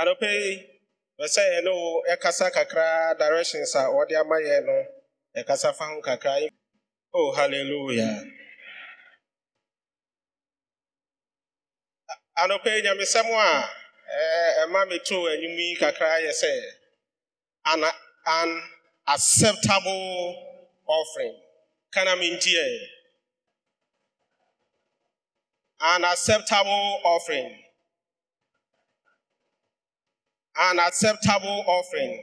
anɔpɛ yi bɛsɛ yɛne wo kakra directions a wɔde ama yɛn no ɛkasa fa kakra. Oh hallelujah. Anɔpɛ yi a ɛma me too kakra yɛ sɛ an, an acceptable offering. Kana mentie an acceptable offering. an acceptable offering.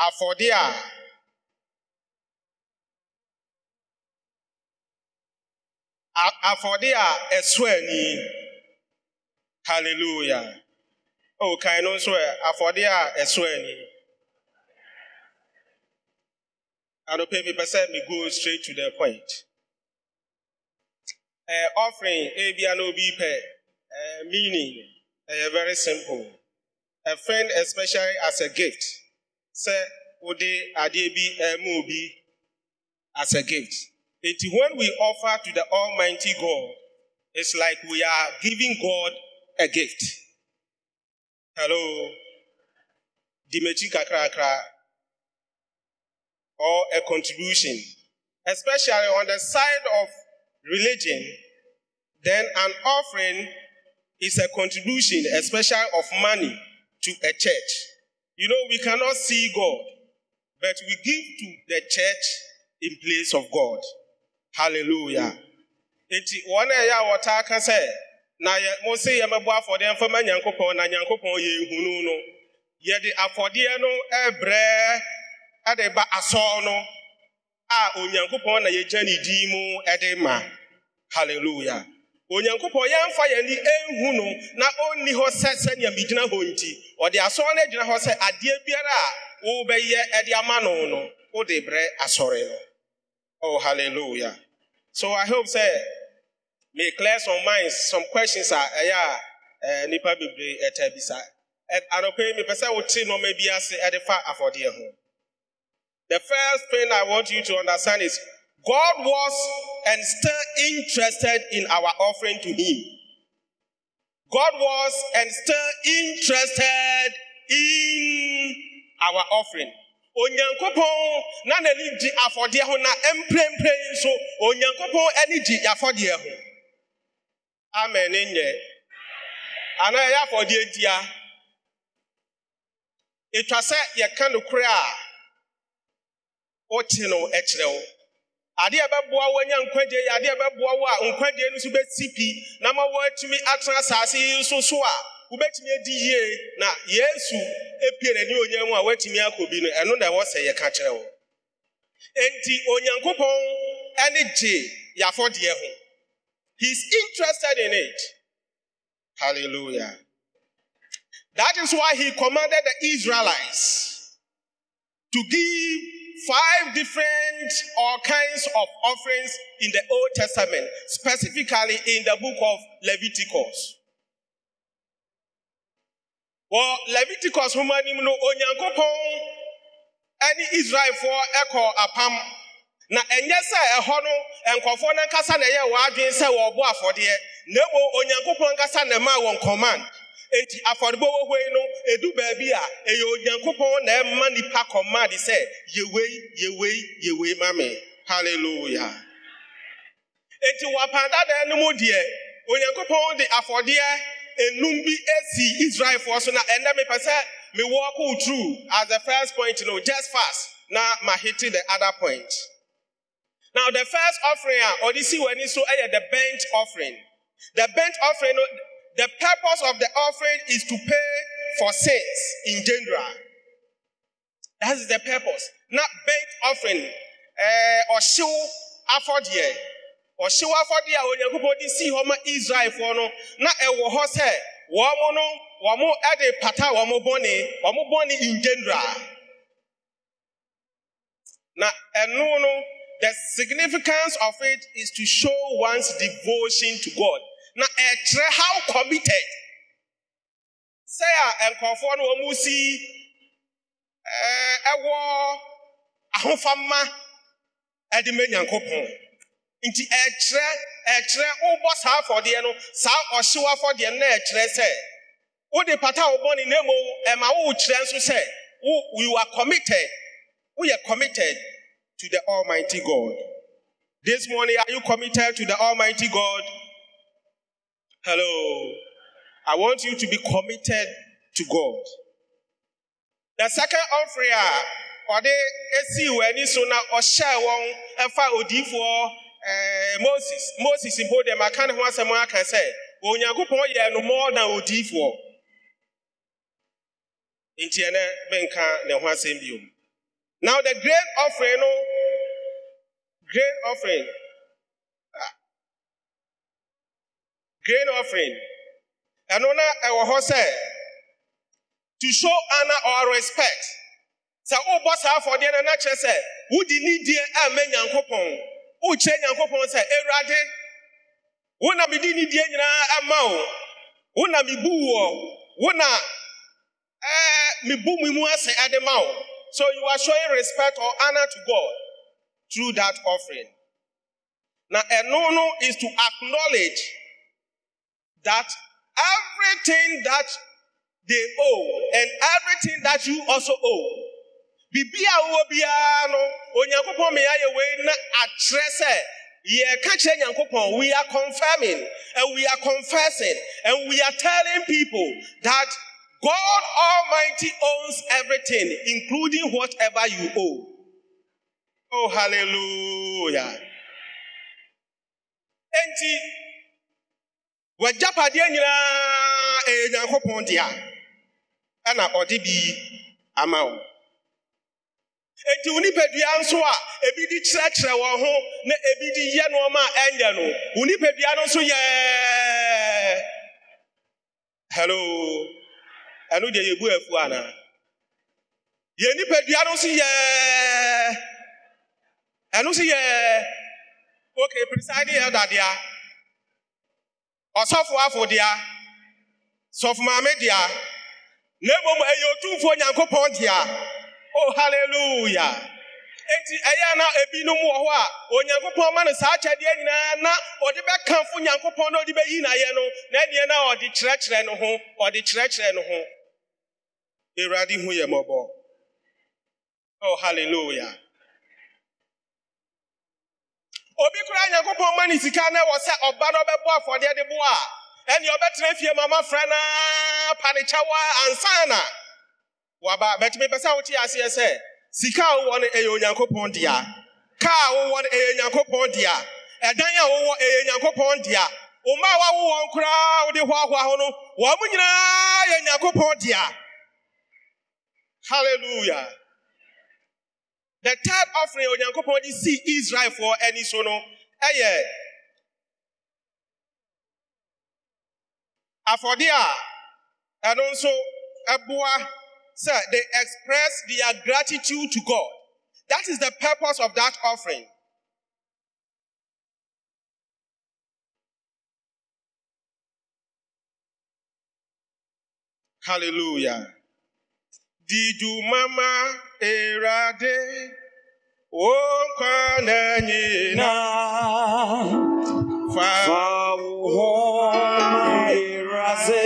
Afọdia afọdia ẹso ẹni hallelujah. O kan no nso ẹ afọdia ẹso ẹni anope mi pẹsẹ mi go straight to the point. Ẹ offering ebia na obi pẹ. Uh, meaning uh, very simple. A friend, especially as a gift, say, Ode Adebi Mubi as a gift. It, when we offer to the Almighty God, it's like we are giving God a gift. Hello. Dimechi kakrakra. Or a contribution. Especially on the side of religion, then an offering is a contribution, especially of money, to a church. You know, we cannot see God, but we give to the church in place of God. Hallelujah. Onyankopɔn yɛmfa yɛn ani ehu no na onni hɔ sɛ sɛnea megyina hɔ nti. Ɔde asɔre no agyina hɔ sɛ adeɛ biara a wobɛyɛ ɛde ama no no wode brɛ asɔre no oh hallelujah. So i hope sɛ may clear some minds some questions a ɛyɛ a ɛɛ nipa bebree ɛta bisa anɔpɛ yi mepɛ sɛ wote bi ase ɛde fa afɔdeɛ ho the first thing i want you to understand is God was and still interested in our offering to Him. God was and still interested in our offering. Onyankopɔn na n'ani gye afɔdeɛ ho na mprempren nso onyankopɔn ani gye afɔdeɛ ho. Amen nyɛ. Ana ɛyɛ afɔdeɛ ntia. Etwa sɛ yɛka nokorɛ a wote no ɛkyerɛ wo. Adeɛ ɛbɛboa wo anya nkwagye yi adeɛ ɛbɛboa wo a nkwagye no nso bɛsi pi. Na ma wɔatumi atena asase yi nso so a wobɛtumi adi yie. Na yesu epie n'ani onyam mu a woatumi akɔ bi no ɛno na ɛwɔ sɛ yɛka kyerɛ wo. Enti onyankopɔn ani gye yɛafɔdeɛ ho. He's interested in it. Hallelujah. That is why he commanded the israelites to give five different or kinds of offerings in the Old Testament, specifically in the book of Leviticus. Well, Leviticus humanim no onyankopɔn ɛne Israelfoɔ ɛkɔ apam. Na ɛnyɛ sɛ ɛhɔ no nkɔfoɔ no nkasa na ɛyɛ wɔn adwene sɛ wɔrebɔ afɔdeɛ na command enti afɔrebɔ wɔ hɔ no edu baabi a ɛyɛ onyankopɔn na ɛma nipa command sɛ yewei yewei yewei ma me hallelujah. Enti wɔapan dada no mu deɛ onyankopɔn de afɔdeɛ enum bi esi israelfoɔ so na ɛnɛ mepɛ sɛ me walk through as the first point no just fast na ma hit the other point. Now the first offering a ɔde si wɔ ani so ɛyɛ the burnt offering. The burnt offering no the purpose of the offering is to pay for sins in general. That is the purpose. Not burnt offering. Ɛɛ ɔhyew afɔdeɛ ɔhyew afɔdeɛ a onyankopɔn de si hɔ ma israelfoɔ no na ɛwɔ hɔ sɛ wɔn no wɔn ɛde pata wɔn bɔne wɔn bɔne in general. Na ɛno no the significance of it is to show one's devotion to God na ɛkyerɛ how committed. Sɛ a nkɔfoɔ no wɔn si ɛwɔ ahofama ɛde ma nyankopɔn. Nti ɛkyerɛ ɛkyerɛ wobɔ saa afɔdeɛ no saa ɔhyew afɔdeɛ no na ɛkyerɛ sɛ pata wo bɔne na ɛma wokyerɛ nso sɛ you are committed. Woyɛ committed to the almighty god. This morning are you committed to the almighty god hello. I want you to be committed to god. The second offering a ɔde esii wɔn ani so na ɔhyɛɛ wɔn ɛfa odiifoɔ ɛɛ moses moses mpo deɛ maka ne ho asɛm aka sɛ onyankopɔn yɛ no more than odiifoɔ nti ɛnɛ menka ne ho asɛm bio. Now the grain offering no grain offering grain offering. Ɛno na ɛwɔ hɔ to show honor or respect sɛ wobɔ saa afɔdeɛ no na kyerɛ sɛ wodi nidie ama nyankopɔn wokyerɛ nyankopɔn sɛ awurade wo na mede nidie nyinaa ama wo wo na mebu wɔ wo na mebu me mu ase ade ma wo so you are showing respect or honor to god through that offering. Now ɛno no is to acknowledge that everything that they owe and everything that you also owe biara no wei na we are confirming and we are confessing and we are telling people that god almighty owns everything including whatever you owe. Oh hallelujah w'agyapadeɛ nyinaa ɛyɛ nyankopɔn dea ɛna ɔde bi ama wo. Enti wo nipadua nso a ebi de kyerɛkyerɛ wɔn ho na ebi de yɛ nneɛma a ɛnyɛ no wo nipadua no nso yɛ hello? Ɛno deɛ yɛbu afu ana? Yɛn nipadua no nso yɛ ɛno nso yɛ okay presiding elder dea. Ɔsɔfo afo dea sɔfo maame dea na mmom ɛyɛ otumfuo nyankopɔn dea oh hallelujah. Enti ɛyɛ na ebinom wɔ hɔ a. Onyankopɔn ma no saa akyɛdeɛ nyinaa na ɔde bɛkamfo nyankopɔn na ɔde bɛyi n'ayɛ no na ɛneɛ na ɔde kyerɛkyerɛ no ho ɔde kyerɛkyerɛ no ho awurade hu yɛ mmɔbɔ oh hallelujah. Obi koraa nyankopɔn ma ne sika na ɛwɔ sɛ ɔba no ɔbɛbɔ afɔdeɛ de bo a ɛneɛ ɔbɛtena fie ma mafrɛ na pa ne kyɛwa ansa na waba. Bɛtumi pɛ sɛ wote aseɛ sɛ sika a wowɔ no ɛyɛ onyankopɔn dea. Kaa a wowɔ no ɛyɛ onyankopɔn dea. Ɛdan a wowɔ ɛyɛ onyankopɔn dea. Wo mma a wawowɔ koraa wode hoahoa ho no wɔn mo nyinaa yɛ onyankopɔn dea. Hallelujah the third offering onyankopɔn de sii israelfoɔ ani so no ɛyɛ afɔdeɛ a ɛno nso ɛboa Sir, they express their gratitude to God. That is the purpose of that offering. Hallelujah. Did you mama erade o kwanenyi na fa wo erase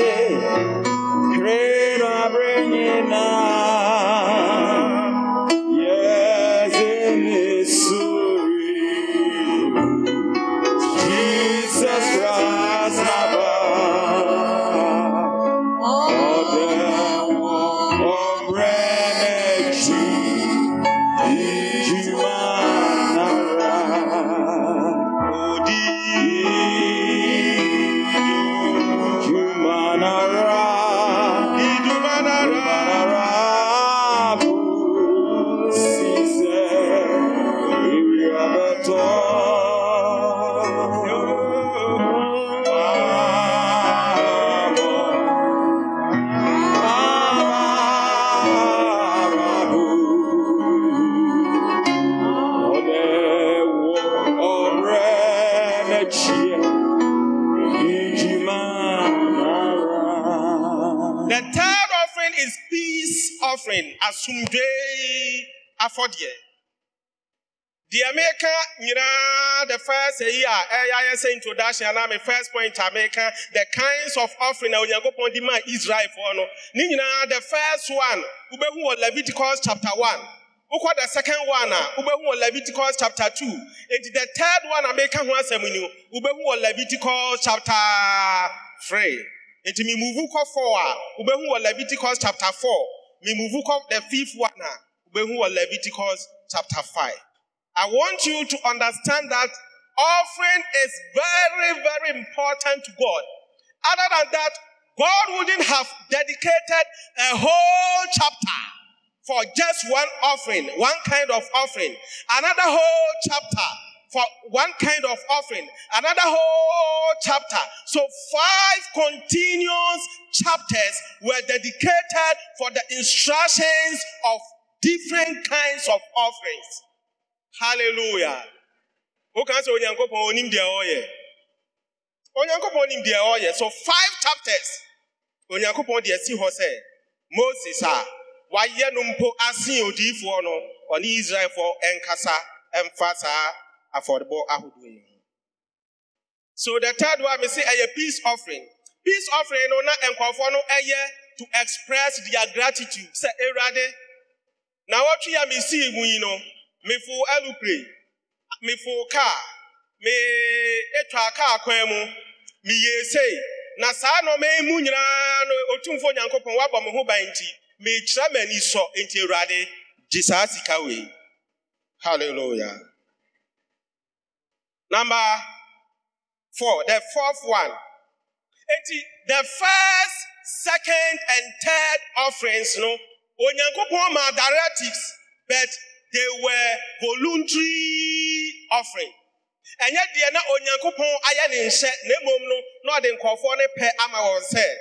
afɔdeɛ deɛ meka nyinaa the first ayi a ɛyɛ ayɛ sɛ introduction anaa me first point a meka the kinds of offering a onyankopɔn de ma israelfoɔ no. Ne nyinaa the first one wobɛhu wɔ leviticus chapter 1 wokɔ the second one a wobɛhu wɔ leviticus chapter 2 enti the third one a meka ho asɛm ni wobɛhu wɔ leviticus chapter 3 enti memuvu kɔ 4 a wobɛhu wɔ leviticus chapter 4 memuvu kɔ the fifth one a wobɛhu wɔ leviticus chapter 5 I want you to understand that offering is very, very important to God. Other than that, God wouldn't have dedicated a whole chapter for just one offering, one kind of offering, another whole chapter for one kind of offering, another whole chapter. So five continuous chapters were dedicated for the instructions of different kinds of offerings. Hallelujah. Woka sɛ onyankopɔn onim deɛ ɔyɛ. Onyankopɔn onim deɛ ɔyɛ. So five chapters. Onyankopɔn deɛ si hɔ sɛ Moses ah, a wayɛ no mpo asen odiyifoɔ no ɔne Israelfoɔ ɛnkasa ɛmfa saa afɔrebɔ ahodoɔ yi ho. So the third one me say ɛyɛ peace offering. Peace offering no na nkɔfoɔ no ɛyɛ to express their gratitude sɛ Awurade na wɔtwe a mesii mu yi no mefo alupre mefo kaa me etwa kaa kwan mu meyɛ sei. Na saa nɔɔma mu nyinaa no otumfo nyankopɔn wabɔ me ho ban nti mekyerɛ m'ani sɔ nti awurade gye saa sika wei. Hallelujah. Number four the fourth one. Enti the first second and third offerings no onyankopɔn ma directives but they were voluntary offering. ɛnyɛ deɛ na onyankopɔn ayɛ ne nhyɛ na mmom no na ɔde nkɔfoɔ no pɛ ama wɔn sɛ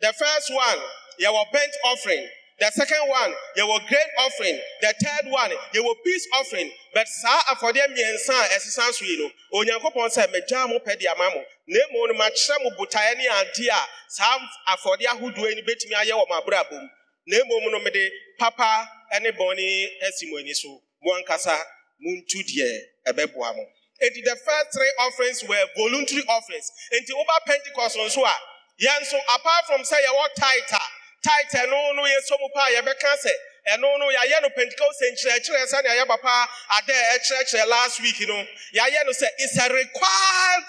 the first one yɛwɔ burnt offering. The second one yɛwɔ grain offering. The third one yɛwɔ peace offering. But saa afɔdeɛ mmiɛnsa a ɛsesa so yi no onyankopɔn sɛ megyaa mo pɛ de ama mo. Na mmom no makyerɛ mo botaeɛ ne adeɛ a saa afɔdeɛ ahodoɔ yi no bɛtumi ayɛ wɔ mo abrabɔ mu na mmom no mede papa ne bɔne asi mo ani so. Mo ankasa muntu deɛ ɛbɛboa mo. Enti the first three offerings were voluntary offerings. Enti woba pentecost nso a yɛn nso apart from sɛ yɛwɔ tithe a tithe no no yɛsɔ mu pa a yɛbɛka sɛ ɛno no yɛayɛ no pentecost nkyerɛkyerɛ sɛnea yɛ papa ada a ɛkyerɛkyerɛ last week no yɛayɛ no sɛ it's a required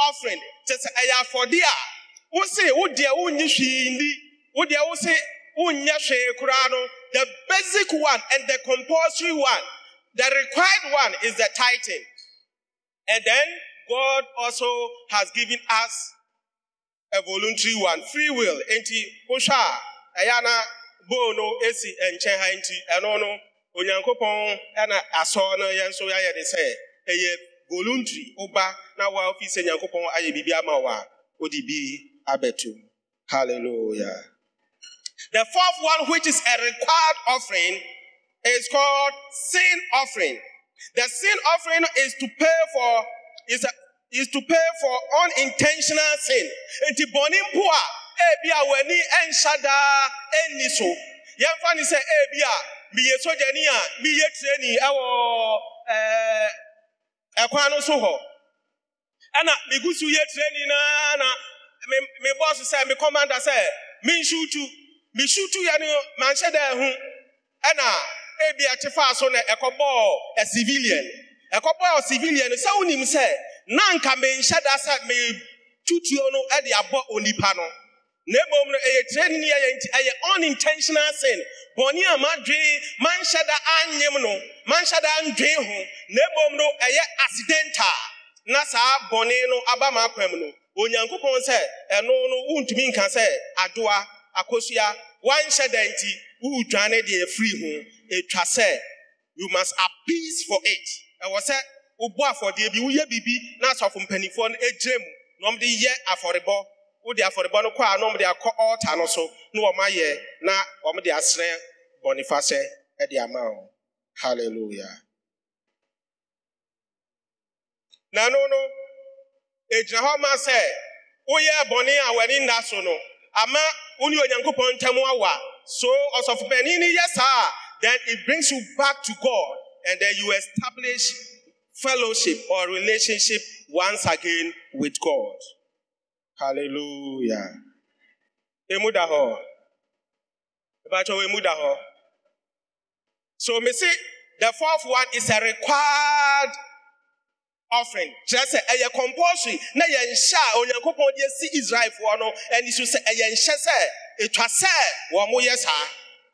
offering. Kyɛ sɛ ɛyɛ afɔde a wose wodeɛ wonnyi hwee ndi wodeɛ wose wonyɛ hwee koraa no the basic one and the compulsory one. The required one is the tithing. And then god also has given us a voluntary one free will. Enti wohwɛ a ɛyɛ na bowl no esi nkyɛn ha nti ɛno no onyankopɔn ɛna asɔ no yɛn nso yɛayɛ de sɛ ɛyɛ voluntary woba na wa ofi sɛ nyankopɔn ayɛ biribi ama wo a bi abɛto hallelujah. The fourth one which is a required offering is called sin offering. The sin offering is to pay for is a, is to pay for unintentional sin. Nti bɔne mpo a ebi a w'ani nhyɛ daa nni so yɛmfa ne sɛ ebi a meyɛ sogyani a meyɛ tireni ɛwɔ ɛɛ eh, ɛkwan eh, no so hɔ ɛna megu so yɛ tireni naa na me me bɔs sɛ me kɔmanda sɛ nsutu me sutu yɛ no manhyɛ daa hu ɛna ebi a kyefa so na ɛkɔbɔɔ a civilian. Ɛkɔbɔɔ civilian sɛ wonim sɛ na menhyɛ da sɛ me tutuo no ɛde abɔ onipa no. Na mmom no ɛyɛ tireni ɛyɛ ɛyɛ unintentional sin. Bɔne a madwe manhyɛ da anyem no manhyɛ da ndwe ho na mmom no ɛyɛ accidental. Na saa bɔne no aba akwam no. Onyankopɔn sɛ ɛno no wontumi nka sɛ adoa akosua wanhyɛ da nti woredwane deɛ ɛfiri ho. Ɛtwa sɛ you must appease for it. Ɛwɔ sɛ wobɔ afɔdeɛ bi woyɛ biribi na asɔfo mpanimfoɔ no gyina mu na ɔmde yɛ afɔrebɔ. Wode afɔrebɔ no kɔ a na ɔmde akɔ altar no so na wɔn ayɛ na wɔmde asrɛ bɔnefasɛ de ama wɔn hallelujah. Na no egyina hɔ ma sɛ woyɛ bɔne a w'ani nna so no ama wo ne onyankopɔn ntam awa so ɔsɔfopanin no yɛ saa a then it brings you back to god and then you establish fellowship or relationship once again with God. Hallelujah. Emudaho. Emudaho. So, me see, the fourth one is a required offering. Kyerɛ sɛ ɛyɛ compulsory na yɛn hyɛ a onyankopɔn de asi israelfoɔ no ani so sɛ ɛyɛ nhyɛ sɛ etwa sɛ wɔn mo yɛ saa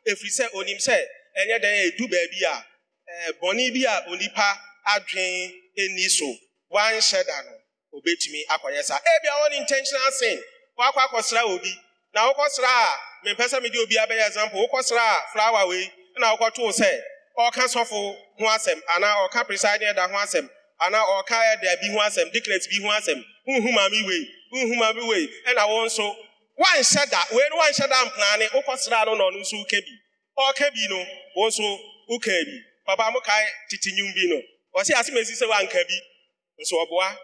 efiri sɛ onim sɛ ɛnyɛ dɛn edu baabi a ɛɛ bɔnne bi a onipa adwen ani so wanhyɛ da no obetumi akɔyɛ saa ebi a wɔn intentional sin wakɔ akɔsra obi. Na wokɔsra a mepɛ sɛ mede obi abɛyɛ example wokɔsra a flower wei na wokɔtoo sɛ ɔka sɔfo ho asɛm anaa ɔka presiding ɛda ho asɛm ana ɔka ɛda bi ho asɛm declaret bi ho asɛm huhu maame wei huhu maame wei ɛna wɔn nso. Wanhyɛ da wei no wanhyɛ da mplaane wokɔsra no na ɔno nso woka bi ɔka bi no wɔn nso woka bi papa mo kae tete nwum bi no ɔsi ase mesi sɛ wanka bi. Nso ɔboa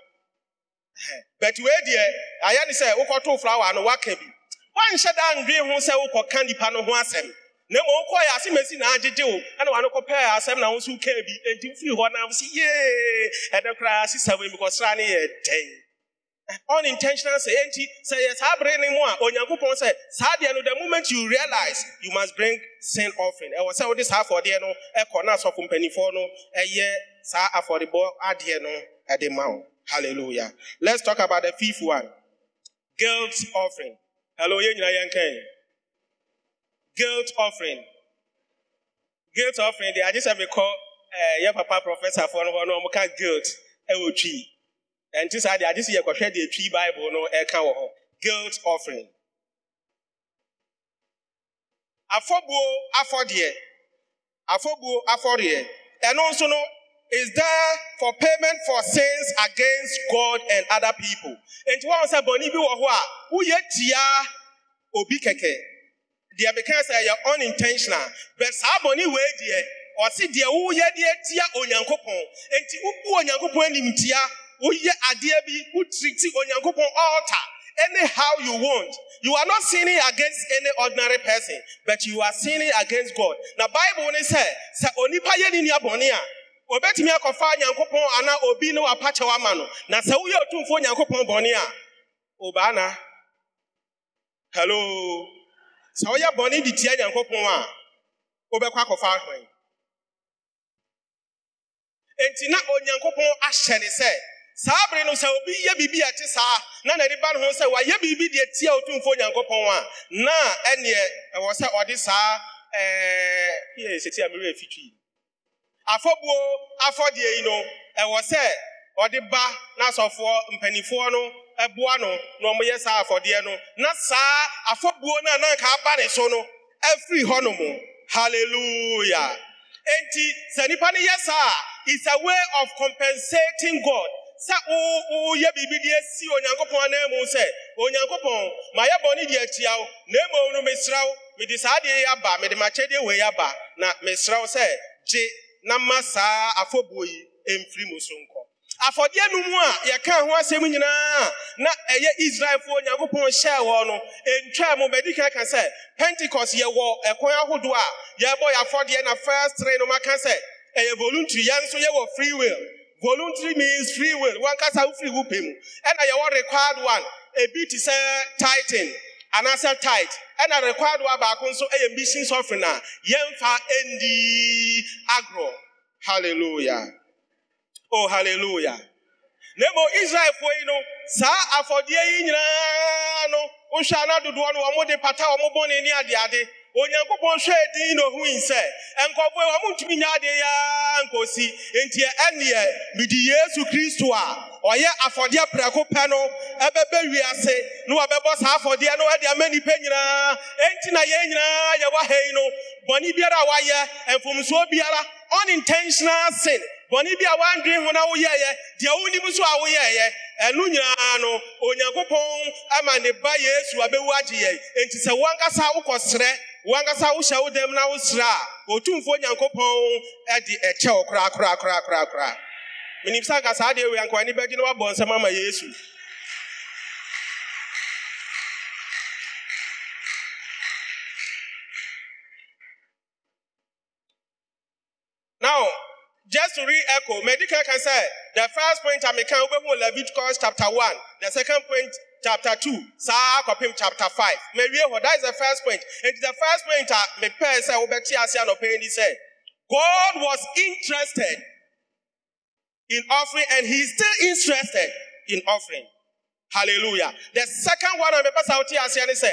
but wei deɛ ayɛ ne sɛ wokɔtoo flower no waka bi wanhyɛ da ndwe ho sɛ wokɔka nipa no ho asɛm na mmom wokɔɛ ase masi na agyegye wo. Ɛna wano kɔpɛɛ asɛm na wo nso wokaa bi. Enti wofiri hɔ na sɛ yee! Ɛdɛ koraa sisa wei mekɔsra ne yɛ dɛn? Unintentional sɛ enti sɛ yɛ saa bere ne mu a onyankopɔn sɛ saa deɛ no the moment you realize you must bring sin offering. Ɛwɔ sɛ wode saa afɔdeɛ no ɛkɔ na asɔfo mpanimfoɔ no ɛyɛ saa afɔrebɔ adeɛ no ɛde ma wo. Hallelujah. Let's talk about the fifth one. Guilt offering. Hello yɛn nyinaa yɛnkan guilt offering. Guilt offering, I just have a call, uh, your papa professor for no no more guilt, ɛwɔ tree. And this I just see a question the tree Bible no ɛka wɔ hɔ. Guilt offering. Afɔbuo afɔdeɛ. Afɔbuo afɔdeɛ. And also no is there for payment for sins against God and other people. And one say bɔnni bi wɔ hɔ a woyɛ tia obi kɛkɛ deɛ bɛka sɛ ɛyɛ unintentional. But saa bɔne wei deɛ ɔse deɛ woyɛ deɛ tia onyankopɔn. Enti wobu onyankopɔn anim tia woyɛ adeɛ bi wotiriti onyankopɔn altar anyhow you want. You are not sinning against any ordinary person but you are sinning against god. Na bible ne sɛ sɛ onipa yɛ ne nua bɔne a obetumi akɔfa nyankopɔn ana obi ne wapakyɛw ama no. Na sɛ woyɛ otumfoɔ nyankopɔn bɔne a obaana hello sɛ woyɛ bɔne de tia nyankopɔn a wobɛkɔ akɔfa ahwan. Enti na onyankopɔn ahyɛ ne sɛ saa bere no sɛ obi yɛ biribi a ɛte saa na n'ani ba ne ho sɛ wayɛ biribi deɛ tia otumfoɔ nyankopɔn a na ɛneɛ ɛwɔ sɛ ɔde saa ɛɛ afɔbuo afɔdeɛ yi no ɛwɔ sɛ ɔde ba n'asɔfoɔ mpanimfoɔ no ɛboa no na wɔyɛ saa afɔdeɛ no na saa afɔbuo no na nka aba ne so no afiri hɔ nom hallelujah. Enti sɛ nipa no yɛ saa is a way of compensating god. Sɛ woyɛ biribi de asi onyankopɔn anan sɛ onyankopɔn mayɛ bɔne de atia wo na mmom no mesrɛ wo mede saa deɛ yi aba mede makyɛdeɛ wei aba na mesrɛ wo sɛ gye na ma saa afɔbuo yi ɛmfiri mu so nkɔ. Afɔdeɛ no mu a yɛka ho asɛm nyinaa. Na ɛyɛ israelfoɔ onyankopɔn hyɛɛ wɔ no ɛntwa mu bɛdi kan ka sɛ pentecost yɛwɔ ɛkwan ahodoɔ a yɛbɔ yɛ na first three no maka sɛ ɛyɛ voluntary. Yɛn nso yɛwɔ free will. Voluntary means free will. Wankasa wofiri wo pɛ mu. Ɛna yɛwɔ required one. Ebi te sɛ titan anaasɛ tight ɛna required one baako nso ɛyɛ mission offering a yɛmfa ndi agorɔ. Hallelujah. Oh hallelujah. Na mmom israelfoɔ yi no saa afɔdeɛ yi nyinaa no wohwɛ dodoɔ no wɔn de pata wɔn bɔne ne adeade onyankopɔn hwɛ din na ohui sɛ nkɔfoɔ yi wɔn ntumi nya adeɛ yaa nkosi. Nti ɛneɛ mede yesu kristo a ɔyɛ afɔdeɛ prɛko pɛ no ɛbɛbɛ wiase na wɔbɛbɔ saa afɔdeɛ no ɛde ama nipa nyinaa. Enti na yɛn nyinaa yɛwɔ ha yi no biara a wayɛ mfomsoɔ unintentional sin. Bɔne bi a wandwen ho na woyɛeɛ deɛ wonim so a woyɛeɛ ɛno nyinaa no onyankopɔn ama ne yesu abɛwu agye yɛn enti sɛ wankasa wokɔserɛ wankasa wohyɛ wo dɛm na wosrɛ a otumfoɔ nyankopɔn de ɛkyɛ wo koraa menim sɛ anka saa deɛ wei anka w'ani bɛgye na woabɔ nsɛm ama yesu now just to re-echo, medical can say the first point I make in Leviticus chapter 1, the second point chapter 2, Sa Kopim chapter 5. Maybe that is the first point. And the first point I me pay say obeti asiano pay say God was interested in offering and he's still interested in offering. Hallelujah. The second one I'm to say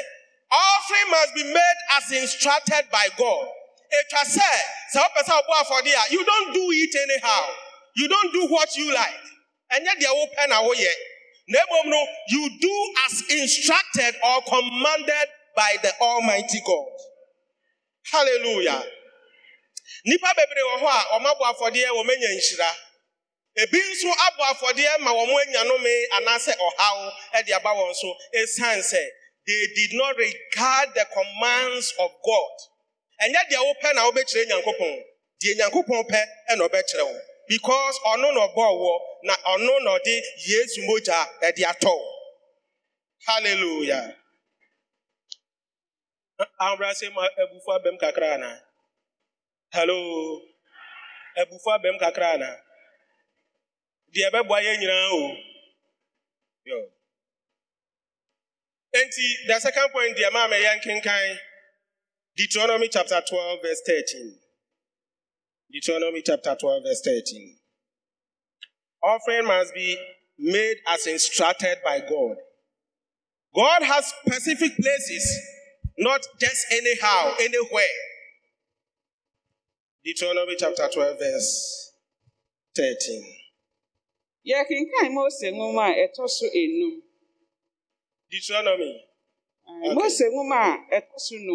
offering must be made as instructed by God. Etwa sɛ sɛ wopɛ sɛ wobɔ afɔdeɛ a you don't do it anyhow. You don't do what you like. Ɛnyɛ deɛ wopɛ na woyɛ. Na mmom no, you do as instructed or commanded by the Almighty God. Hallelujah. Nipa bebree wɔ hɔ a ɔmabɔ afɔdeɛ wɔmanya nhyira. Ebi nso abɔ afɔdeɛ ma wɔn anya nome anaasɛ ɔhaw de aba wɔn so esiane sɛ they did not regard the commands of God. Ɛnyɛ deɛ wopɛ na wobɛkyerɛ nyankopɔn deɛ nyankopɔn pɛ ɛna ɔbɛkyerɛ wo because ɔno na ɔbɔɔ wɔ na ɔno na ɔde yesu mogya ɛde atɔ wo hallelujah. Ahobra sɛ ma abufo abɛm kakra ana hello? Abufo abɛm kakra ana deɛ ɛbɛboa yɛn nyinaa o. Yo. Enti the second point deɛ maa mɛ yɛn kenkan Deuteronomy chapter 12, verse 13. Deuteronomy chapter 12, verse 13. Offering must be made as instructed by God. God has specific places, not just anyhow, anywhere. Deuteronomy chapter 12, verse 13. yɛkenkan mose nwoma a ɛtɔ so enum Deuteronomy. Okay. mose nwoma a ɛtɔ so no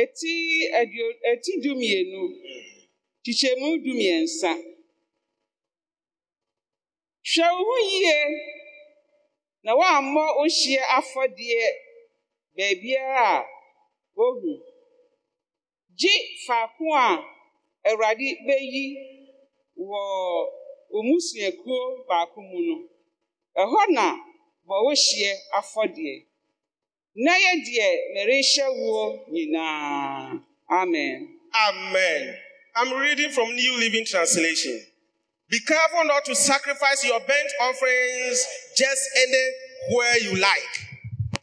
eti aduo eti dumienu kyekyɛmu dumiɛnsa hwɛ wo yie na woammɔ ohyia afɔdeɛ baabiara a wohu gye faako a awurade beyi wɔ omusuakuo baako mu no ɛhɔ na wo hyeɛ afɔdeɛ na yɛ deɛ merehyɛ woɔ nyinaa amen Amen. I'm reading from New Living Translation. Be careful not to sacrifice your burnt offerings just anywhere you like.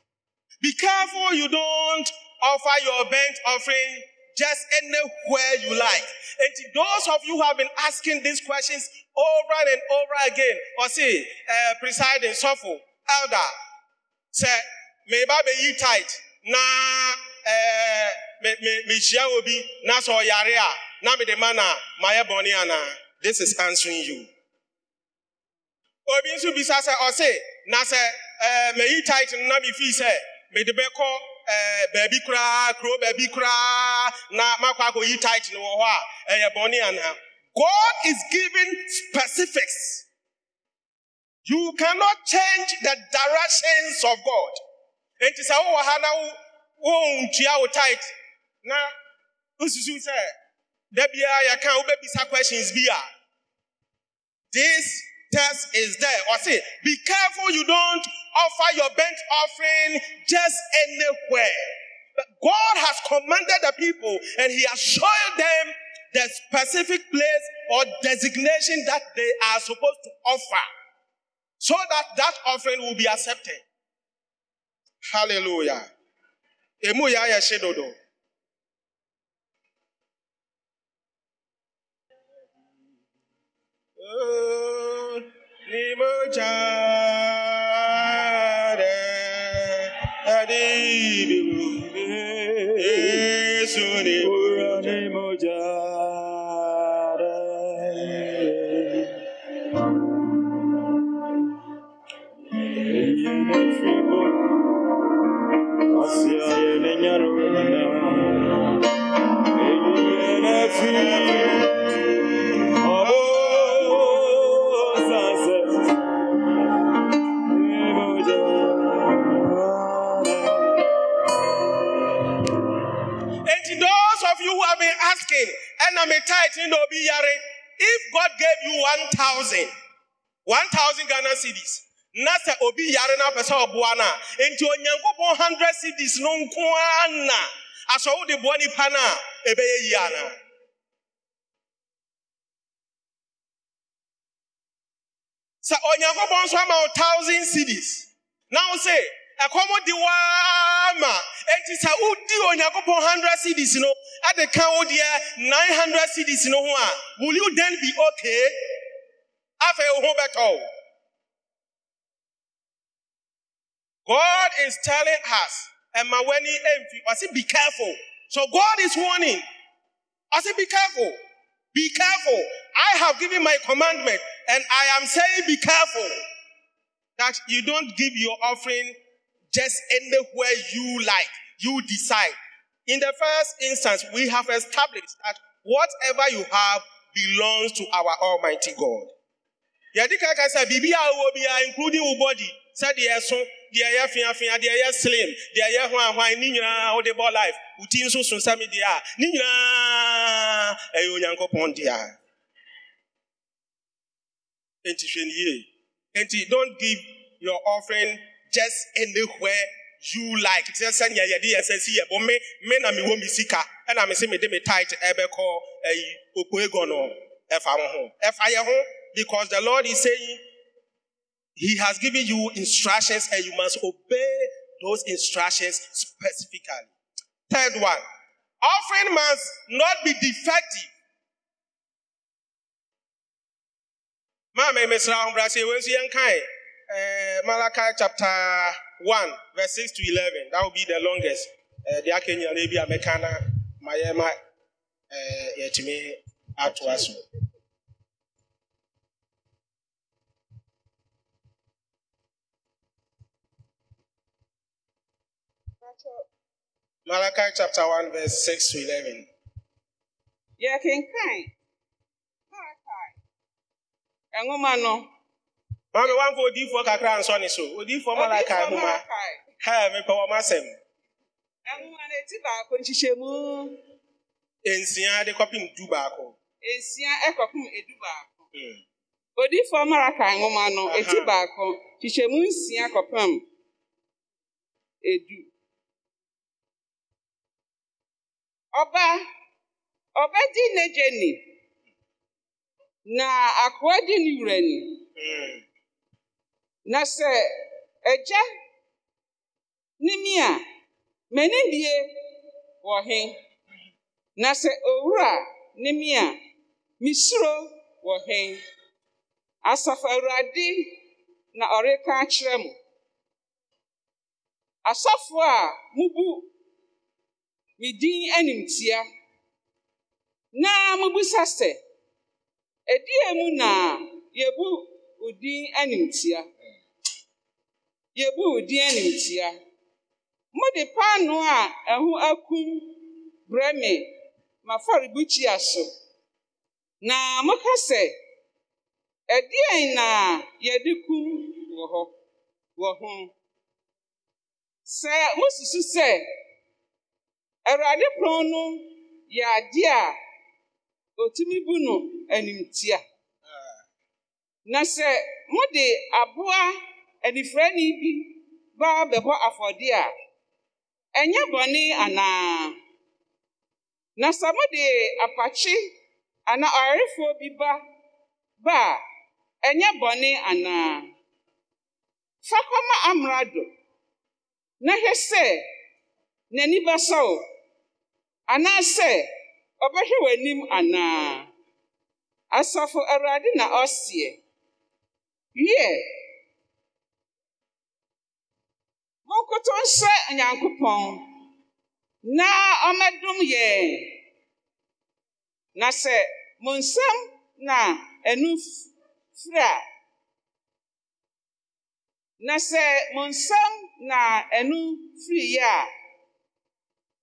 Be careful you don't offer your burnt offering just anywhere you like. And to those of you who have been asking these questions over and over again, or see, uh, presiding, suffer, elder, say, meba bɛyi tight. Na me mehyia obi. Na sɛ ɔyare a na mede ma na mayɛ bɔne anaa this is answering you. Obi nso bisa sɛ ɔse na sɛ ɛɛ meyi tight no na mefii sɛ mede bɛkɔ ɛɛ baabi koraa kuro baabi koraa na makɔ akɔyi tight no wɔ hɔ a ɛyɛ bɔne anaa god is giving specifics. You cannot change the directions of god. Enti sɛ wowɔ ha na wo- wontua wo tight. Na wosusu sɛ da biara yɛka wobɛbisa questions bi a this test is there. Or say be careful you don't offer your burnt offering just anywhere. But god has commanded the people and he has shown them the specific place or designation that they are supposed to offer so that that offering will be accepted Hallelujah. Oh, Obi yare. If God gave you 1,000, 1,000 Ghana cedis, na se obi yare na pɛ sɛ ɔboa no a 100 cedis, no nko aso na asɔ pana, boa nipa no a ɛbɛyɛ yie anaa sɛ 1000 cedis. na say. se ɛkɔm de waa ma enti sɛ wodi onyankopɔn hundred cedis no ade ka wo deɛ nine hundred cedis no ho a will you then be okay afei wo ho bɛtɔ wo God is telling us, and Maweni envy, I say, be careful. So God is warning. I say, be careful. Be careful. I have given my commandment, and I am saying, be careful that you don't give your offering just anywhere you like. You decide. In the first instance, we have established that whatever you have belongs to our Almighty God. Sɛ including body sɛdeɛ ɛso deɛ ɛyɛ feafea deɛ ɛyɛ slim deɛ ɛyɛ hwanhwan ne nyinaa wode bɔ life wo nso so sɛme deɛ ne nyinaa ɛyɛ onyankopɔn dea enti hwɛ ne yie enti don't give your offering just anywhere you like sɛ sɛnea yɛde yɛ sɛ si bɔ me me na mewɔ me sika ɛna me se mede me tight ɛbɛkɔ ɛyi opoego no ɛfa wo ho ɛfa yɛ ho because the lord is saying he has given you instructions and you must obey those instructions specifically. Third one, offering must not be defective. Mama, Mr. Humbrasi, where's your kind? Malachi chapter 1, verse 6 to 11. That will be the longest. The Akenya Arabia Mekana, Mayema, Yetime, Atuasu. Malachi chapter 1, verse 6 to 11. yɛkenkan Malakai nwoma no maame wamfa odiifoɔ kakra ansɔ ne so odiifoɔ malaka nhoma ha mepɛ wɔm asɛm nhoma no ɛti baako nhyehyɛ mu nsia de kɔpem du baako nsia ɛkɔpem edu baako odiifoɔ malaka nhoma no ɛti baako hyehyɛ mu nsia kɔpem edu. Ɔba ɔba di n'egye ni na akoa di ne ni. Hmm. Na sɛ agya ne a m'ani die wɔ he? Na sɛ owura ne a misuro wɔ he? Asafo awurade na ɔreka akyerɛ mo. Asɔfo a mubu me din animtia na mubisa sɛ ɛdeɛ mu na yɛbu wo animtia? Yɛbu din animtia mode paano a ɛho akum brɛ me m'afɔrebukyia so. Na moka sɛ ɛdeɛn na yɛde kum wɔ hɔ wɔ ho? Sɛ mususu sɛ awurade pon no yɛ ade a otumi bu no animtia. Na sɛ mode aboa anifirani bi ba bɛbɔ afɔde a ɛnyɛ bɔne anaa? Na sɛ mode apakye anaa ɔyarefoɔ ba ba a ɛnyɛ bɔne anaa? Amrado na hwɛ sɛ n'ani bɛsɔ wo anaasɛ w'anim anaa? Asafo awurade na ɔseɛ. Yɛ monkoto nsɛ onyankopɔn. Na ɔmɛdom yɛn na sɛ mo nsɛm na ɛnu f- firi a na sɛ mo nsɛm na ɛnu firi yɛ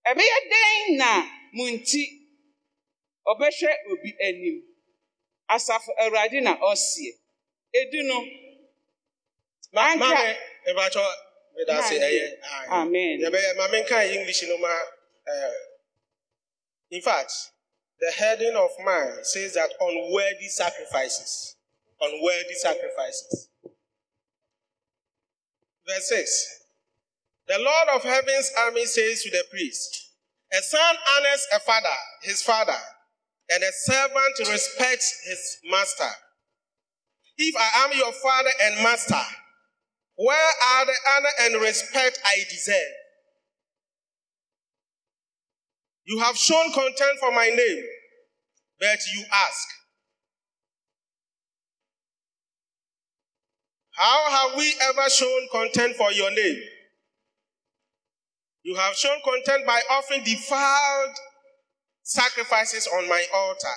a ɛbɛyɛ dɛn na mo nti? Ɔbɛhwɛ obi anim. Asafo awurade na ɔseɛ. Edu no Ma Anka- maame, ebakyɛ meda ase ɛyɛ. amen Yɛbɛyɛ maame nka English no ma. Eh, in fact, the heading of mine says that unworthy sacrifices. Unworthy sacrifices. Verse 6. The Lord of heaven's army says to the priest, A son honors a father, his father, and a servant respects his master. if I am your father and master, where are the honor and respect I deserve? You have shown contempt for my name, but you ask, How have we ever shown contempt for your name? You have shown contempt by offering defiled sacrifices on my altar.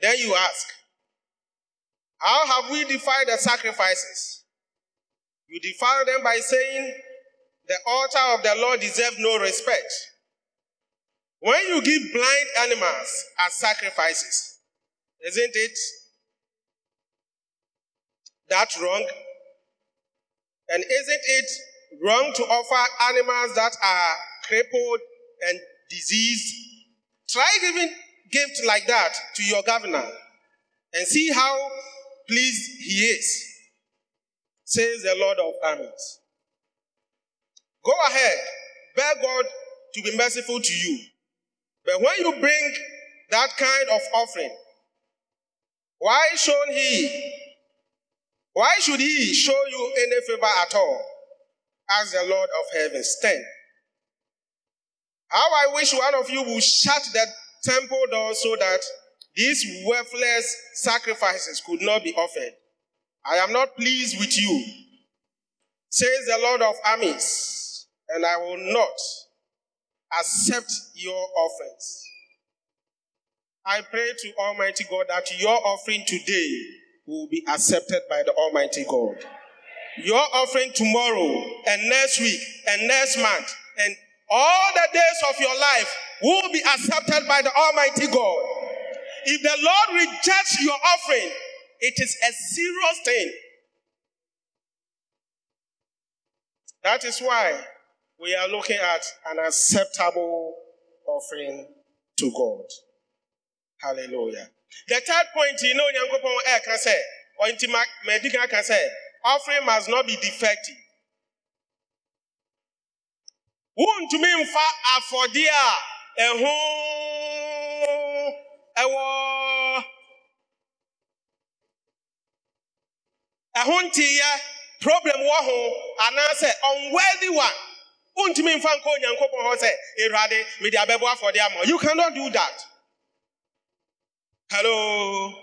Then you ask, How have we defiled the sacrifices? You defile them by saying, The altar of the Lord deserves no respect. When you give blind animals as sacrifices, isn't it that wrong? And isn't it wrong to offer animals that are crippled and diseased? Try giving gift like that to your governor and see how pleased he is, says the Lord of armies. Go ahead, beg God to be merciful to you. But when you bring that kind of offering, why should he? Why should he show you any favor at all? As the Lord of heavens. 10. How I wish one of you would shut the temple door so that these worthless sacrifices could not be offered. I am not pleased with you, says the Lord of armies, and I will not accept your offerings. I pray to Almighty God that your offering today will be accepted by the Almighty God. Your offering tomorrow and next week and next month and all the days of your life will be accepted by the Almighty God. If the Lord rejects your offering, it is a serious thing. That is why we are looking at an acceptable offering to God. Hallelujah. The third point, you know, Nyankopon eh can say, or Malachi can say, offering must not be defective. Wontumi mfa afɔdeɛ a ɛho ɛho nteeɛ problem wɔ ho anaasɛ unworthy one. Wontumi mfa nka onyankopɔn hɔ sɛ awurade mede abɛbɔ afɔdeɛ ama. You cannot do that. Hello?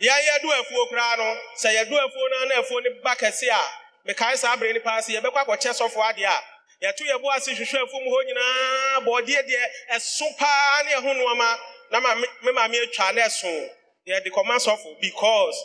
Yɛn yɛdo afuo koraa no sɛ yɛdo afuo no na afuo no ba kɛse a. Mekae saa bere no paa sɛ yɛbɛkɔ akɔkyɛ sɔfo adeɛ a. Yɛto yɛbo ase hwehwɛ afuo mu hɔ nyinaa bɔɔdeɛ deɛ ɛso paa ne ɛho nnoɔma na me maame atwa na ɛso yɛde kɔma sɔfo because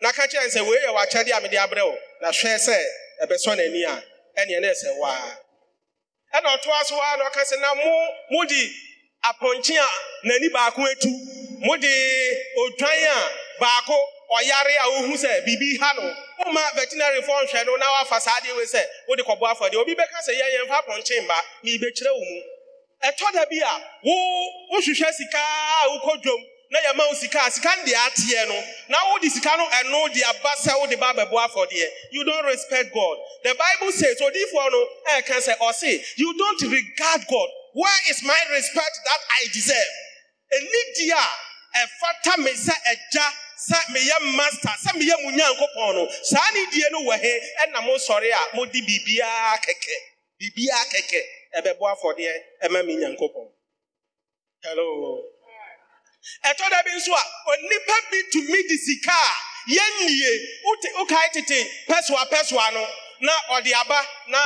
na ka kyerɛ sɛ wei yɛ w'akyɛde a mede abrɛ wo na hwɛ sɛ ɛbɛsɔ n'ani a ɛneɛ na ɛsɛ waa ɛna ɔtoa so a na ɔka sɛ na mo mo di apɔnkye a n'ani baako etu mo di odwan a baako ɔyare a ohu sɛ biribi ha no woma veterinary fɔ nhwɛ no na wafa saa adeɛ wei sɛ wode kɔbɔ afɔdeɛ obi bɛka sɛ yɛyɛ mfa apɔnkye mba na ibɛkyerɛ wo mu ɛtɔ da bi a wo wohwehwɛ sika a wokɔ dwom na yɛma wo sika sika no deɛ ateɛ no na wode sika no ɛno de aba sɛ wode ba bɛbɔ afɔdeɛ. You don't respect god. The bible says odiifoɔ no ɛɛka sɛ ɔse you don't regard god. Where is my respect that i deserve? Ɛnidi a ɛfata me sɛ agya sɛ meyɛ master sɛ meyɛ mu nyankopɔn no saa ne die no wɔ he? Ɛna mosɔre a mode biribiaa kɛkɛ. Biribiaa kɛkɛ. Ɛbɛbɔ afɔdeɛ ɛma me nyankopɔn. Hello ɛtɔ da bi nso a onipa bi tumi de sika a yɛnnie wokae tete pɛsoa pɛsoa no na ɔde aba na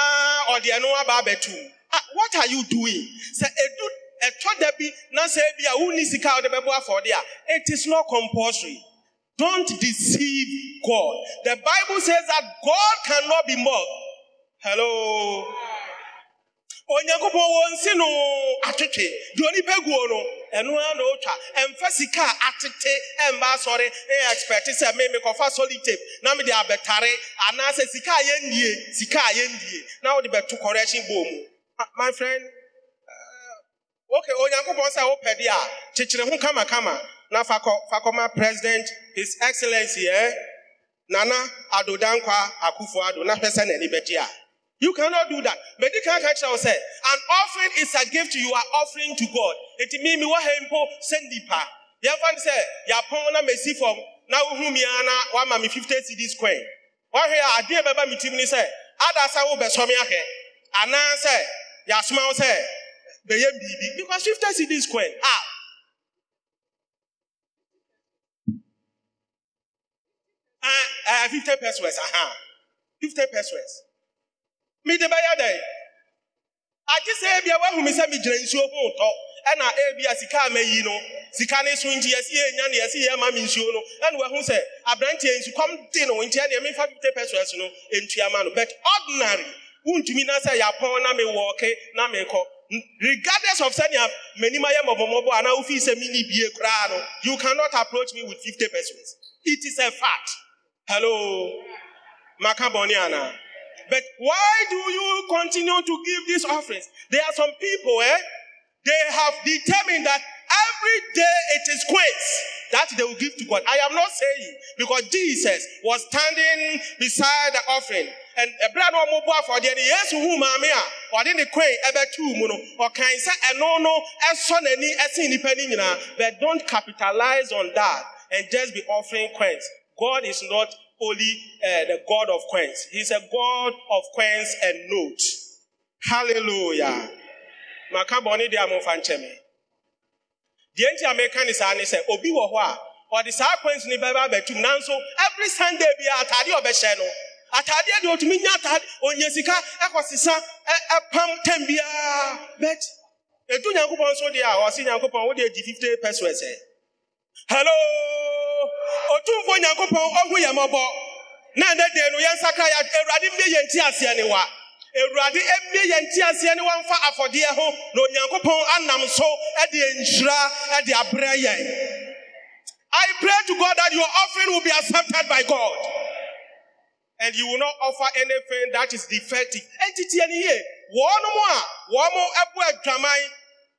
ɔde ɛno aba abɛtu ah what are you doing sɛ edu ɛtɔ da bi na sɛ bi a wonni sika a ɔde bɛbɔ afɔde a it is not compulsory don't deceive God. The Bible says that God cannot be mocked. Hello. onyankopɔn wɔnsi no atwetwe deɛ onipa guo no ɛno ara na ɛmfa sika atete ɛmba asɔre. Ɛyɛ expect sɛ me mekɔfa solid tape. Na mede abɛtare. Anaasɛ sika a yɛndie sika a yɛndie. Na wode bɛto correction bɔ mu. Ah, my friend uh, okay onyankopɔn sɛ wopɛ de a kyekyere ho kamakama. Na fakɔ fakɔma president his excellency eh? nana ado dankwa akufo ado na hwɛ sɛ n'ani bɛgye a. you cannot do that. But kyerɛ wo sɛ an offering is a gift you are offering to god. Enti mi mi wɔ ha mpo sɛ nipa yɛmfa ne sɛ yɛapɔn na mesi fam na wohu mi ara na wama me 50 cedis coin wɔhwɛ a adeɛ bɛba me tirim ne sɛ ada sɛ wobɛsɔ me ahwɛ anaasɛ yɛasoma wo sɛ bɛyɛ biribi because 50 cedis coin ah. Uh, uh, 50 pesos aha 50 pesos mede bɛyɛ dɛn agye sɛ ebia woahu me sɛ megyina nsuo ho tɔ ɛna ebia sika a mayi no. Sika ne so nti yɛsi yɛnya ne yɛsi yɛma me nsuo no. Ɛna wahu sɛ aberanteɛ nsukɔm de no nti ɛneɛ memfa 50 pesos no ɛntua ma no. But ordinary wontumi na sɛ yɛapɔn na mewɔɔke na mekɔ regardless of sɛnea m'anim ayɛ mmɔbɔmmɔbɔ anaa wofii sɛ menni bie koraa no. You cannot approach me with 50 pesos it is a fact. Hello? Maka bɔne anaa but why do you continue to give these offerings? There are some people, eh? They have determined that every day it is quiz that they will give to God. I am not saying because Jesus was standing beside the offering. And a brother no more for the yes who mamia ah, or the queen ever two mono or can say and no no as son any as in the but don't capitalize on that and just be offering coins. God is not only uh, the God of coins. He's a God of coins and notes. Hallelujah. Maka bɔne deɛ amomfa nkyɛ me. Deɛ nti a meka ne saa ne sɛ obi wɔ hɔ a ɔde saa coins ne bɛba abɛtum nanso every Sunday bi atade ɔbɛhyɛ no atadeɛ deɛ ɔtumi nya atade ɔnya sika ɛkɔsesa ɛ- ɛpam tam biara but ɛdu nyankopɔn nso deɛ a ɔse nyankopɔn wode adi 50 pesos hello otumfo nyankopɔn ɔhu yɛ mmɔbɔ na ɛnɛ deɛ no yɛnsakra yɛ awurade mmie yɛn nti aseɛ ne wa mmie yɛn nti aseɛ ne mfa afɔdeɛ ho na onyankopɔn anam so ɛde nhyira ɛde abrɛ yɛn I pray to God that your offering will be accepted by God. And you will not offer anything that is defective. Entity any here. One more, one more ebu adwaman,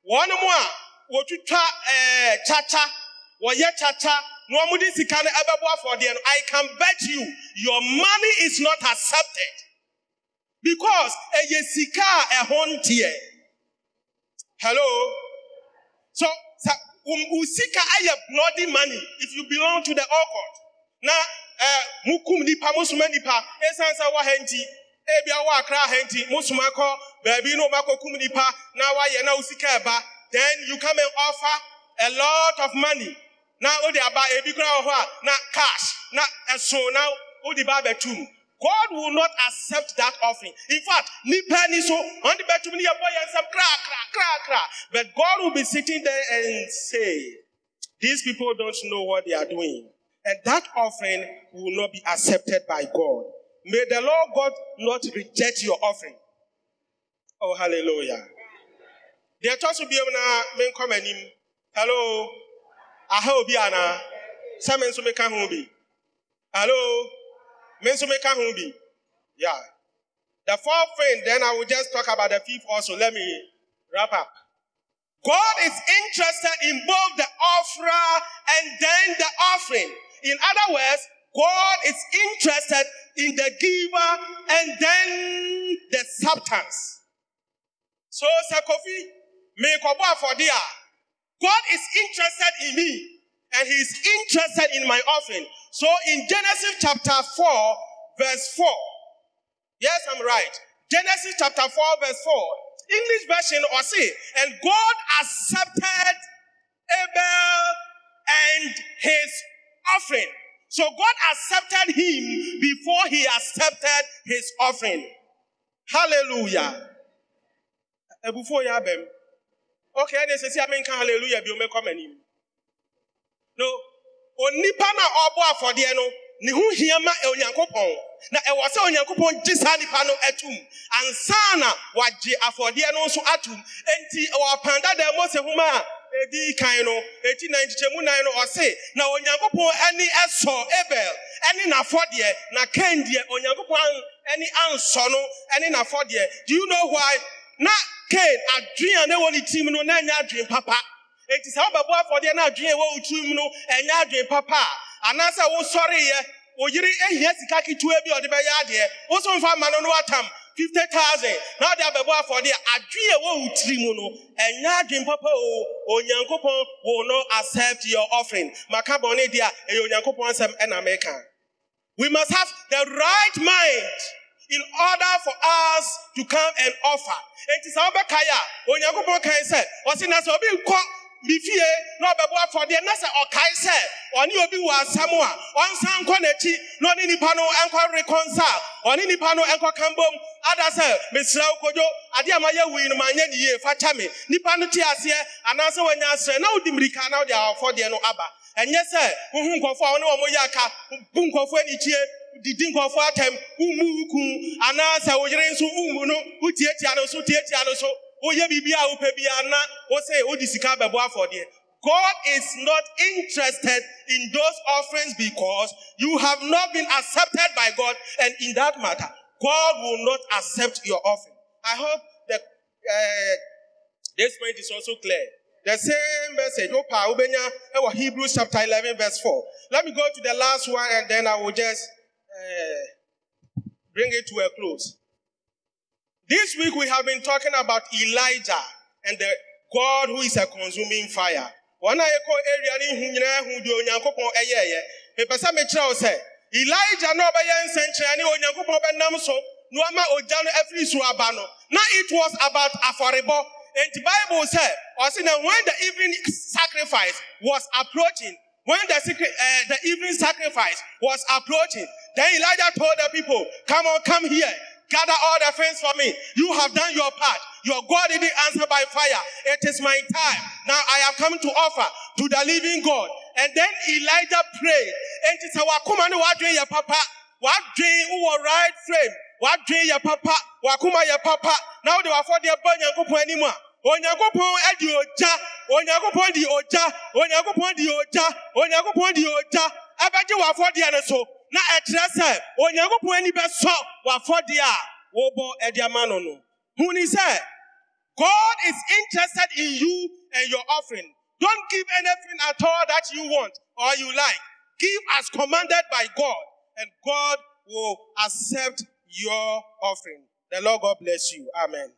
one more, wotwitwa eh chacha, wɔyɛ chacha, no. I can bet you, your money is not accepted because eh, ɛyɛ sika eh, a ɛho nteɛ. Hello. So, sa- um, usika ayɛ bloody money if you belong to the occult. Na eh, mukum nipa musuma nipa eh, esan sɛ wɔ ha nti ebia wɔ akra ha nti musuma kɔ baabi na ɔma kɔkum nipa na wayɛ na usika ɛba then you come and offer a lot of money na wode aba ebi kora wɔ hɔ a na cash na ɛso na wode ba abɛtum God will not accept that offering. In fact, nipa ni so on the bedroom ni yabo yansam kra kra kra kra. But God will be sitting there and say, these people don't know what they are doing. And that offering will not be accepted by God. May the Lord God not reject your offering. Oh, hallelujah. Deɛ ɛtɔ so bio na menkɔ m'anim. Hello. Aha obi ana. Sɛ me nso meka ho bi. Hello. Me nso meka. Yeah. The fourth thing, then I will just talk about the fifth also. Let me wrap up. God is interested in both the offerer and then the offering. In other words, God is interested in the giver and then the substance. So, Sakofi, me kobo for dia. God is interested in me and he is interested in my offering. So in Genesis chapter 4, verse 4, yes, I'm right. Genesis chapter 4, verse 4, English version or say, and God accepted Abel and his offering. So God accepted him before he accepted his offering. Hallelujah. Before you Okay, they say, I mean, hallelujah, be ome come No. Onipa na ọbọ afọdeɛ no, ne ho hia ma onyankopɔn na ɛwɔ sɛ onyankopɔn gye saa nipa no atum ansa na wagye afɔdeɛ no nso atum. Enti wɔpan dada mose homa a edi kan no eti na nkyekyɛmu nan no ɔse na onyankopɔn ani ɛsɔ abel ɛne n'afɔdeɛ na ken deɛ onyankopɔn ani ansɔ no ɛne n'afɔdeɛ do you know why? Na ken adwene a na ɛwɔ ne tirim no na ɛnyɛ adwene papa. Eti sɛ wobɛbɔ afɔdeɛ na adwene a ɛwɔ tirim no ɛnyɛ adwene papa a. Anaasɛ wosɔreyɛ wo yere ehia sika ketewa bi a ɔde bɛyɛ adeɛ woso mfa ma no no watam fifty thousand. Na ɔde abɛbɔ afɔdeɛ adwene a ɛwɔ wo tiri mu no ɛnyɛ adwene papa o. Onyankopɔn will not accept your offering. Maka bɔne deɛ ɛyɛ onyankopɔn asɛm ɛna meka. We must have the right mind in order for us to come and offer. Enti sɛ wobɛkae a onyankopɔn kae sɛ sɛ obi nkɔ ne fie na ɔbɛbɔ afɔdeɛ na sɛ ɔkae sɛ ɔne obi wɔ asɛm a ɔnsan nkɔ n'akyi na ɔne nipa no nkɔ reconcile ɔne nipa no nkɔ kambom. Ada sɛ mesrɛ wo kodwo adeɛ a mayɛ wui no manyɛ ne yie fa kyɛ me. Nipa no te aseɛ anaasɛ wanya asrɛ na wode mmirika na wode afɔdeɛ no aba. Ɛnyɛ sɛ wohu nkɔfoɔ a wo aka bu nkɔfoɔ anikyie didi atɛm wo anaasɛ wo yere nso womu no no so no so biribi a wopɛ wode sika afɔdeɛ God is not interested in those offerings because you have not been accepted by God, and in that matter, God will not accept your offering. I hope that uh, this point is also clear. The same message, Opa Ubenya, Hebrews chapter 11, verse 4. Let me go to the last one and then I will just uh, bring it to a close. This week we have been talking about Elijah and the God who is a consuming fire. Wɔn a yɛkɔ area ne hu nyinaa hu deɛ onyankopɔn ɛyɛɛyɛ. Mepɛ sɛ Elijah na ɔbɛyɛ nsɛnkyerɛnne onyankopɔn bɛnam so na wama no no. Na it was about afɔrebɔ. the Bible said, ɔse na when the evening sacrifice was approaching, when the, secret, uh, the evening sacrifice was approaching, then Elijah told the people, come on, come here. Gather all the things for me. You have done your part. Your God didn't answer by fire. It is my time. Now I have come to offer to the living God. And then Elijah prayed. And he said, Wakuma ni wadwe ya papa. Wadwe uwa right frame. Wadwe ya papa. Wakuma ya papa. Now they were for their banyankupu anymore. onyankopɔn adi ogya onyankopɔn di ogya onyankopɔn di ogya onyankopɔn di ogya ɛbɛgye w'afɔdeɛ no so na ɛkyerɛ sɛ onyankopɔn ani bɛsɔ w'afɔdeɛ a wɔbɔ ɛde no no. Huni sɛ god is interested in you and your offering. Don't give anything at all that you want or you like. Give as commanded by god and god will accept your offering. The lord god bless you. Amen